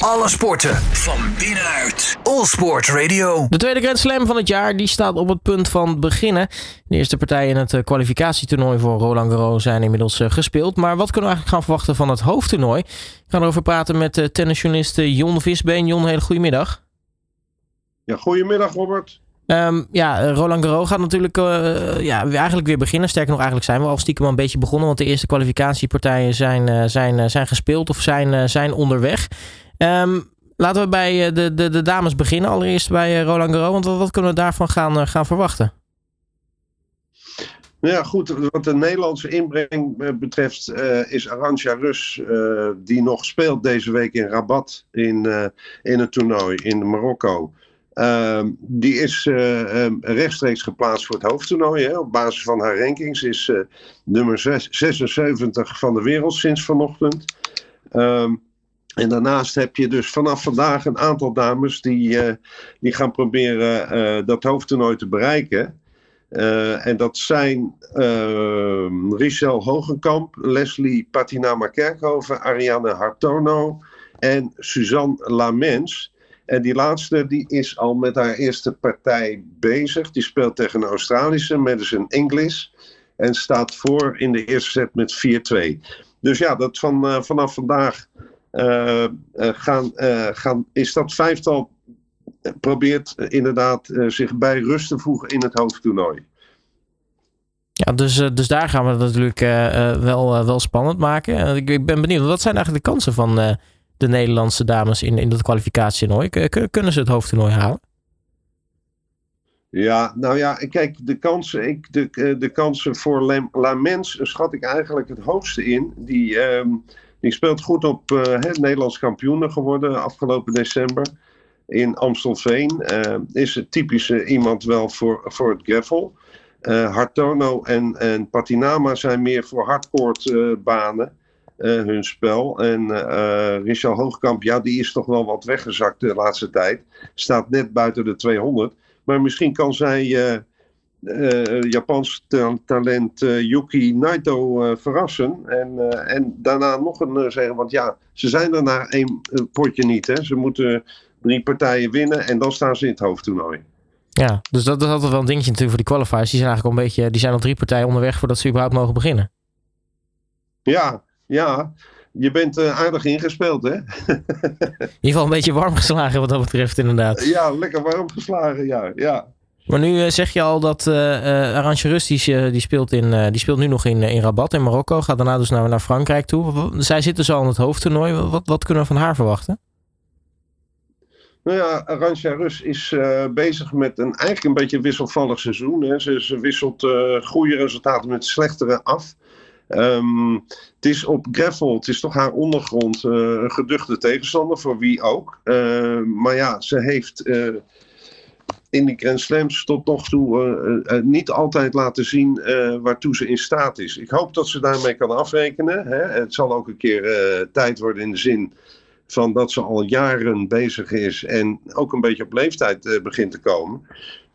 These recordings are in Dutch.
Alle sporten van binnenuit. All Sport Radio. De tweede Grand Slam van het jaar die staat op het punt van beginnen. De eerste partijen in het eh, kwalificatietoernooi voor Roland Garros zijn inmiddels eh, gespeeld. Maar wat kunnen we eigenlijk gaan verwachten van het hoofdtoernooi? Ik ga erover praten met uh, tennisjournalist Jon Visbeen. Jon, hele goedemiddag. Ja, goedemiddag Robert. Um, ja, Roland Garros gaat natuurlijk uh, ja, eigenlijk weer beginnen. Sterker nog, eigenlijk zijn we al stiekem al een beetje begonnen. Want de eerste kwalificatiepartijen zijn, uh, zijn, uh, zijn gespeeld of zijn, zijn onderweg. Um, laten we bij de, de, de dames beginnen. Allereerst bij Roland Garros. Want wat, wat kunnen we daarvan gaan, gaan verwachten? Nou ja, goed. Wat de Nederlandse inbreng betreft is Arantxa Rus, die nog speelt deze week in Rabat in, in het toernooi in Marokko. Uh, die is um, rechtstreeks geplaatst voor het hoofdtoernooi. Hè. Op basis van haar rankings is nummer 6, 76 van de wereld sinds vanochtend. En daarnaast heb je dus vanaf vandaag een aantal dames die, uh, die gaan proberen dat hoofdtoernooi te bereiken. en dat zijn ehm, Richel Hogenkamp, Leslie Patinama Kerkhoven, Ariane Hartono en Suzanne Lamens. En die laatste die is al met haar eerste partij bezig. Die speelt tegen een Australische, Madison English. En staat voor in de eerste set met 4-2. Dus ja, dat van, uh, vanaf vandaag uh, uh, gaan, gaan, is dat vijftal probeert inderdaad zich bij rust te voegen in het hoofdtoernooi. Ja, dus, dus daar gaan we het natuurlijk wel, wel spannend maken. Ik, ik ben benieuwd, wat zijn eigenlijk de kansen van de Nederlandse dames in, in dat kwalificatietoernooi? Kunnen ze het hoofdtoernooi halen? Ja, nou ja, kijk, de kansen, ik, de, eh, de kansen voor La Mens schat ik eigenlijk het hoogste in. Die, um, die speelt goed op het Nederlands kampioen geworden afgelopen december in Amstelveen. Uh, is het typische iemand wel voor, voor het gravel. Uh, Hartono en, en Patinama zijn meer voor hardcore banen. Hun spel. En Richard Hoogkamp, ja, die is toch wel wat weggezakt de laatste tijd. Staat net buiten de 200. Maar misschien kan zij uh, Japans talent Yuki Naito verrassen. En, en daarna nog een zeggen. Want ja, ze zijn er na één potje niet. Hè. Ze moeten drie partijen winnen en dan staan ze in het hoofdtoernooi. Ja, dus dat, dat is altijd wel een dingetje natuurlijk voor die qualifiers. Die zijn eigenlijk al een beetje, die zijn al drie partijen onderweg voordat ze überhaupt mogen beginnen. Ja, ja, je bent uh, aardig ingespeeld, hè? In ieder geval een beetje warm geslagen wat dat betreft, inderdaad. Ja, lekker warm geslagen, ja. ja. Maar nu uh, zeg je al dat uh, uh, Arantje Rus, die, die, speelt in, die speelt nu nog in, in Rabat in Marokko. Gaat daarna dus naar, naar Frankrijk toe. Zij zit dus al in het hoofdtoernooi. Wat, wat kunnen we van haar verwachten? Nou ja, Arantja Rus is bezig met een eigenlijk een beetje wisselvallig seizoen. Hè. Ze, wisselt goede resultaten met slechtere af. Um, het is op gravel, het is toch haar ondergrond, uh, een geduchte tegenstander voor wie ook. Uh, maar ja, ze heeft in die Grand Slams tot nog toe niet altijd laten zien waartoe ze in staat is. Ik hoop dat ze daarmee kan afrekenen. Hè. Het zal ook een keer tijd worden in de zin van dat ze al jaren bezig is en ook een beetje op leeftijd begint te komen.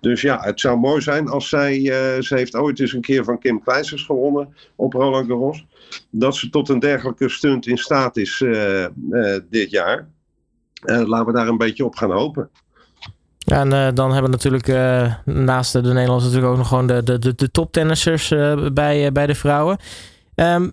Dus ja, het zou mooi zijn als zij, ze heeft ooit eens een keer van Kim Kleisters gewonnen op Roland Garros, dat ze tot een dergelijke stunt in staat is dit jaar. laten we daar een beetje op gaan hopen. En dan hebben we natuurlijk naast de Nederlanders natuurlijk ook nog gewoon de, de, de, toptennissers bij, bij de vrouwen. Um,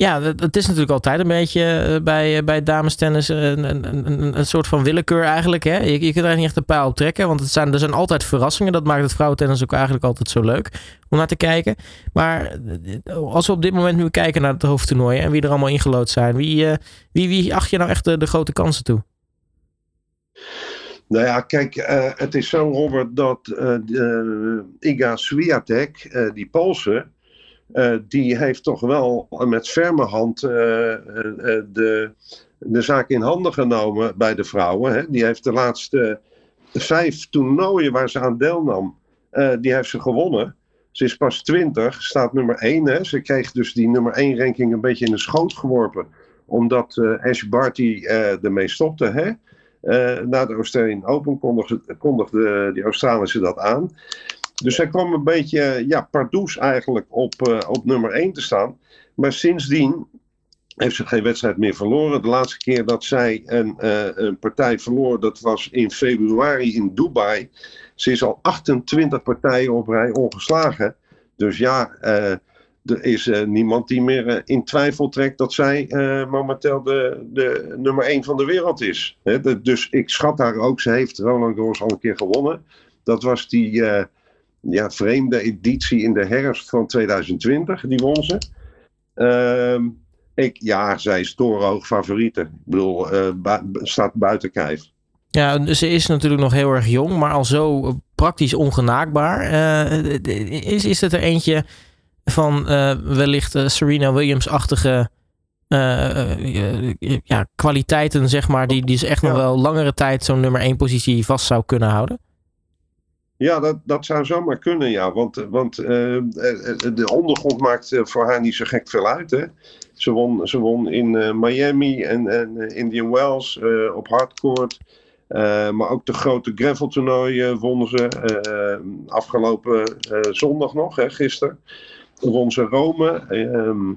ja, het is natuurlijk altijd een beetje eh, bij, eh, bij damestennis een, een, een, een soort van willekeur eigenlijk. Hè? Je, je kunt er niet echt een paal op trekken, want het zijn, er zijn altijd verrassingen. Dat maakt het vrouwentennis ook eigenlijk altijd zo leuk om naar te kijken. Maar eh, als we op dit moment nu kijken naar het hoofdtoernooi en wie er allemaal ingelood zijn, wie, wie, wie acht je nou echt de, de grote kansen toe? Nou ja, kijk, uh, het is zo, Robert, dat uh, Iga Swiatek, die Poolse, die heeft toch wel met ferme hand de, de zaak in handen genomen bij de vrouwen. Hè. Die heeft de laatste vijf toernooien waar ze aan deelnam, die heeft ze gewonnen. Ze is pas 20, staat nummer 1. Hè. Ze kreeg dus die nummer 1 ranking een beetje in de schoot geworpen. Omdat Ash Barty ermee stopte. Hè. Uh, na de Australian Open kondigde, kondigde die Australische dat aan. Dus hij kwam een beetje ja, pardoes eigenlijk op, uh, op nummer 1 te staan. Maar sindsdien heeft ze geen wedstrijd meer verloren. De laatste keer dat zij een, een partij verloor, dat was in februari in Dubai. Ze is al 28 partijen op rij ongeslagen. Dus ja, er is uh, niemand die meer uh, in twijfel trekt dat zij uh, momenteel de, de nummer 1 van de wereld is. dus ik schat haar ook. Ze heeft Roland Garros al een keer gewonnen. Dat was die ja, vreemde editie in de herfst van 2020. Die won ze. Ehm, ik, ja, zij is torenhoog favoriete. Ik bedoel, staat buiten kijf. Ja, ze is natuurlijk nog heel erg jong, maar al zo praktisch ongenaakbaar. is, is het er eentje van uh, wellicht uh, Serena Williams-achtige uh, ja, kwaliteiten, zeg maar, die, die ze echt nog wel langere tijd zo'n nummer 1 positie vast zou kunnen houden? Ja, dat, dat zou zomaar kunnen, ja. Want, want de ondergrond maakt voor haar niet zo gek veel uit. Hè? Ze, won, ze won in Miami en, en Indian Wells op hardcourt. maar ook de grote gravel toernooi wonnen ze afgelopen zondag nog, hè, gisteren won ze Rome. Ehm,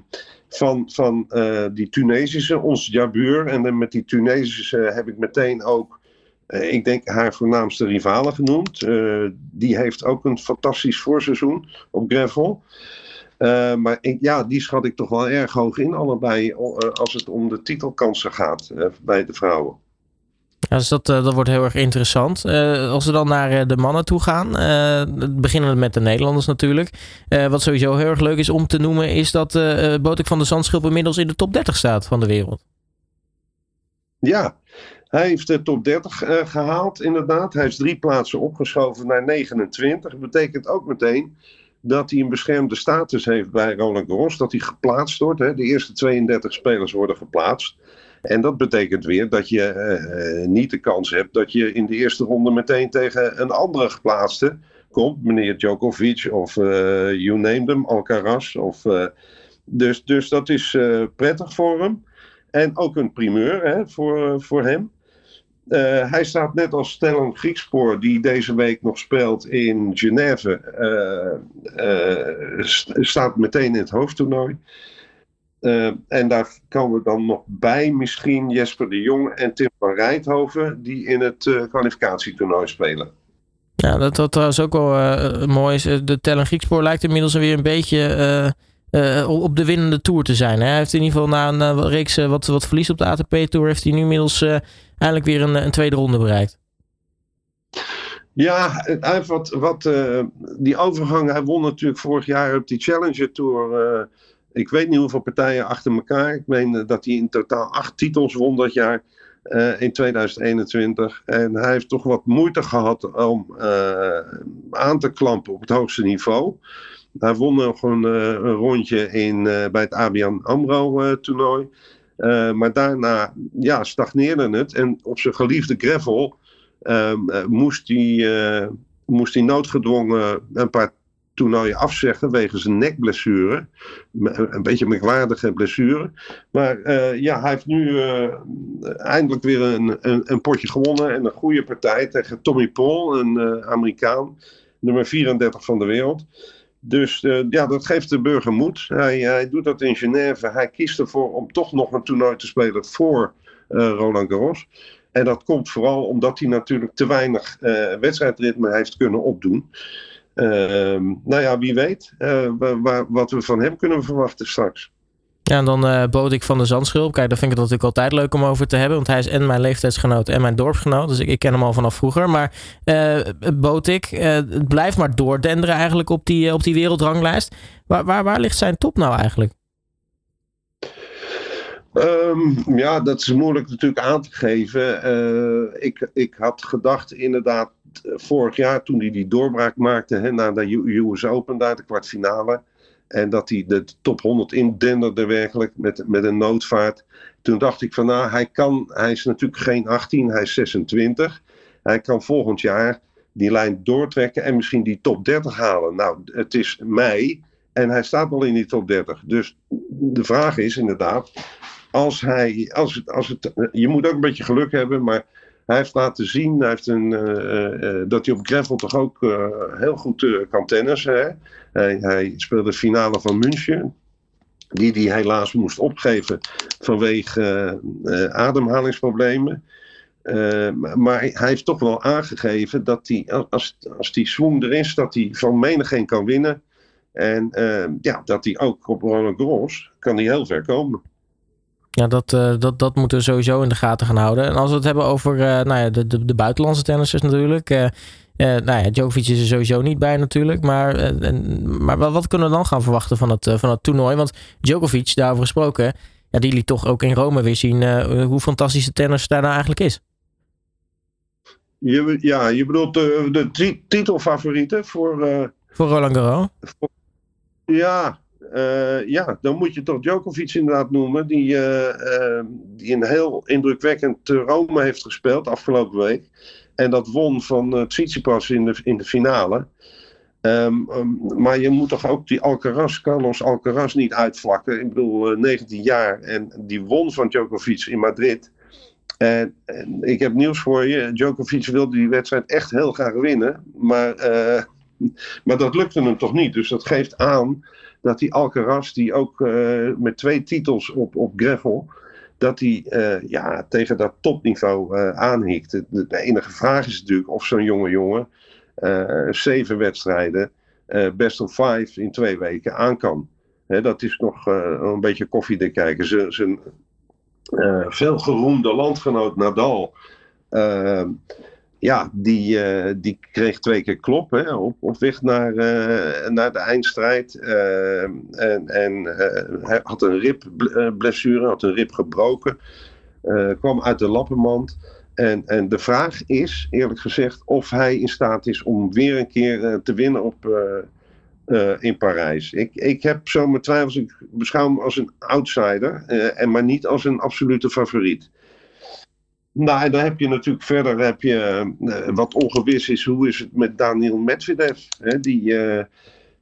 van van uh, die Tunesische, ons Jabur. En met die Tunesische heb ik meteen ook, uh, ik denk, haar voornaamste rivale genoemd. Uh, die heeft ook een fantastisch voorseizoen op gravel. maar ja, die schat ik toch wel erg hoog in, allebei, als het om de titelkansen gaat bij de vrouwen. Dus dat, eh, dat wordt heel erg interessant. Uh, als we dan naar eh, de mannen toe gaan, uh, beginnen we met de Nederlanders natuurlijk. wat sowieso heel erg leuk is om te noemen, is dat uh, Botik van de Zandschulp inmiddels in de top 30 staat van de wereld. Ja, hij heeft de top 30 gehaald, inderdaad. Hij is drie plaatsen opgeschoven naar 29. Dat betekent ook meteen dat hij een beschermde status heeft bij Roland Garros. Dat hij geplaatst wordt. Hè. De eerste 32 spelers worden geplaatst. En dat betekent weer dat je uh, niet de kans hebt dat je in de eerste ronde meteen tegen een andere geplaatste komt. Meneer Djokovic of uh, you name them, Alcaraz. Of, dus, dus dat is prettig voor hem. En ook een primeur hè, voor, voor hem. hij staat net als Stellan Griekspoor, die deze week nog speelt in Genève, staat meteen in het hoofdtoernooi. Uh, en daar komen we dan nog bij misschien Jesper de Jong en Tim van Rijthoven, die in het uh, kwalificatietoernooi spelen. Ja, dat wat trouwens ook wel uh, mooi is. De Tellen Griekspoor lijkt inmiddels weer een beetje op de winnende tour te zijn. Hè? Hij heeft in ieder geval na een reeks wat, wat verlies op de ATP-tour, heeft hij nu inmiddels eindelijk weer een, een, tweede ronde bereikt. Ja, wat, wat die overgang. Hij won natuurlijk vorig jaar op die Challenger Tour ik weet niet hoeveel partijen achter elkaar. Ik meen eh, dat hij in totaal acht titels won dat jaar. Uh, in 2021. En hij heeft toch wat moeite gehad om uh, aan te klampen op het hoogste niveau. Hij won nog een, een rondje in, bij het ABN AMRO toernooi. maar daarna ja, stagneerde het. En op zijn geliefde gravel ehm, moest, hij, moest hij noodgedwongen een paar toernooi afzeggen wegens een nekblessure. Een beetje een merkwaardige blessure. Maar uh, ja, hij heeft nu uh, eindelijk weer een, een, potje gewonnen. En een goede partij tegen Tommy Paul, een uh, Amerikaan. Nummer 34 van de wereld. Dus ja, dat geeft de burger moed. Hij, hij, doet dat in Genève. Hij kiest ervoor om toch nog een toernooi te spelen voor Roland Garros. En dat komt vooral omdat hij natuurlijk te weinig wedstrijdritme heeft kunnen opdoen. Ehm, nou ja, wie weet uh, wat we van hem kunnen verwachten straks. Ja, en dan uh, bood ik van de Zandschulp. Kijk, daar vind ik het natuurlijk altijd leuk om over te hebben. Want hij is en mijn leeftijdsgenoot en mijn dorpsgenoot. Dus ik, ik ken hem al vanaf vroeger. Maar uh, bood ik, het blijft maar doordenderen eigenlijk op die, op die wereldranglijst. Waar, waar, waar ligt zijn top nou eigenlijk? Um, ja, dat is moeilijk natuurlijk aan te geven. ik, ik had gedacht inderdaad vorig jaar toen hij die doorbraak maakte hè, naar de US Open, daar de kwartfinale. En dat hij de top 100 indenderde werkelijk met, met een noodvaart. Toen dacht ik van nou, hij kan, hij is natuurlijk geen 18, hij is 26. Hij kan volgend jaar die lijn doortrekken en misschien die top 30 halen. Nou, het is mei en hij staat al in die top 30. Dus de vraag is inderdaad, als hij, als als het, je moet ook een beetje geluk hebben, maar hij heeft laten zien hij heeft een, uh, uh, dat hij op gravel toch ook heel goed kan tennissen. Hè? Hij, hij, speelde de finale van München. die hij helaas moest opgeven vanwege ademhalingsproblemen. maar hij heeft toch wel aangegeven dat hij, als, als die swing er is, dat hij van menigeen kan winnen. En ja, dat hij ook op Roland Garros kan hij heel ver komen. Ja, dat, uh, dat, dat moeten we sowieso in de gaten gaan houden. En als we het hebben over uh, nou ja, de, de, de buitenlandse tennissers natuurlijk. Uh, nou ja, Djokovic is er sowieso niet bij natuurlijk. Maar, maar wat kunnen we dan gaan verwachten van het, van het toernooi? Want Djokovic, daarover gesproken, ja, die liet toch ook in Rome weer zien hoe fantastische tennis daar nou eigenlijk is. Je, ja, je bedoelt de, de titelfavorieten voor... voor Roland Garros? ja, uh, ja, dan moet je toch Djokovic inderdaad noemen, die, uh, uh, die een heel indrukwekkend Rome heeft gespeeld afgelopen week. En dat won van uh, Tsitsipas in de, in de finale. Um, um, maar je moet toch ook die Alcaraz, Carlos Alcaraz niet uitvlakken. Ik bedoel, 19 jaar en die won van Djokovic in Madrid. En, en, ik heb nieuws voor je. Djokovic wilde die wedstrijd echt heel graag winnen. Maar, maar dat lukte hem toch niet. Dus dat geeft aan dat die Alcaraz, die ook uh, met twee titels op, op gravel, dat hij uh, ja, tegen dat topniveau uh, aanhikt. De, enige vraag is natuurlijk of zo'n jonge jongen zeven wedstrijden, best of five in twee weken aan kan. Dat is nog een beetje koffiedik kijken. Zijn veelgeroemde landgenoot Nadal ja, die, uh, die kreeg twee keer klop hè, op, op weg naar, uh, naar de eindstrijd. Uh, en en hij had een ribblessure, had een rib gebroken. kwam uit de lappenmand. En, en de vraag is, eerlijk gezegd, of hij in staat is om weer een keer te winnen op, in Parijs. Ik, ik heb zo mijn twijfels. Ik beschouw hem als een outsider, en maar niet als een absolute favoriet. Nou, en dan heb je natuurlijk verder heb je, uh, wat ongewis is, hoe is het met Daniel Medvedev? Hè? Die, uh,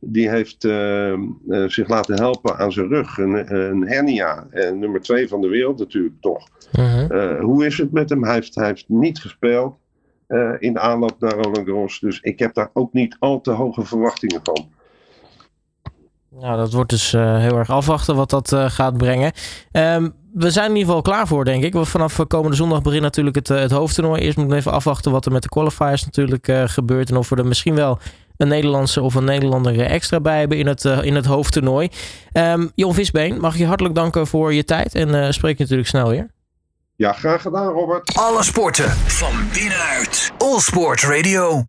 die heeft uh, zich laten helpen aan zijn rug, een, een hernia. En nummer twee van de wereld natuurlijk toch. -huh. hoe is het met hem? Hij heeft, hij heeft niet gespeeld in de aanloop naar Roland Garros. Dus ik heb daar ook niet al te hoge verwachtingen van. Nou, dat wordt dus heel erg afwachten wat dat gaat brengen. Um, we zijn in ieder geval klaar voor, denk ik. Want vanaf komende zondag begint natuurlijk het, eh, het hoofdtoernooi. Eerst moeten we even afwachten wat er met de qualifiers natuurlijk uh, gebeurt. En of we er misschien wel een Nederlandse of een Nederlander extra bij hebben in het, uh, in het hoofdtoernooi. Um, Jon Visbeen, mag ik je hartelijk danken voor je tijd. En uh, spreek je natuurlijk snel weer. Ja, graag gedaan, Robert. Alle sporten van binnenuit. All Sport Radio.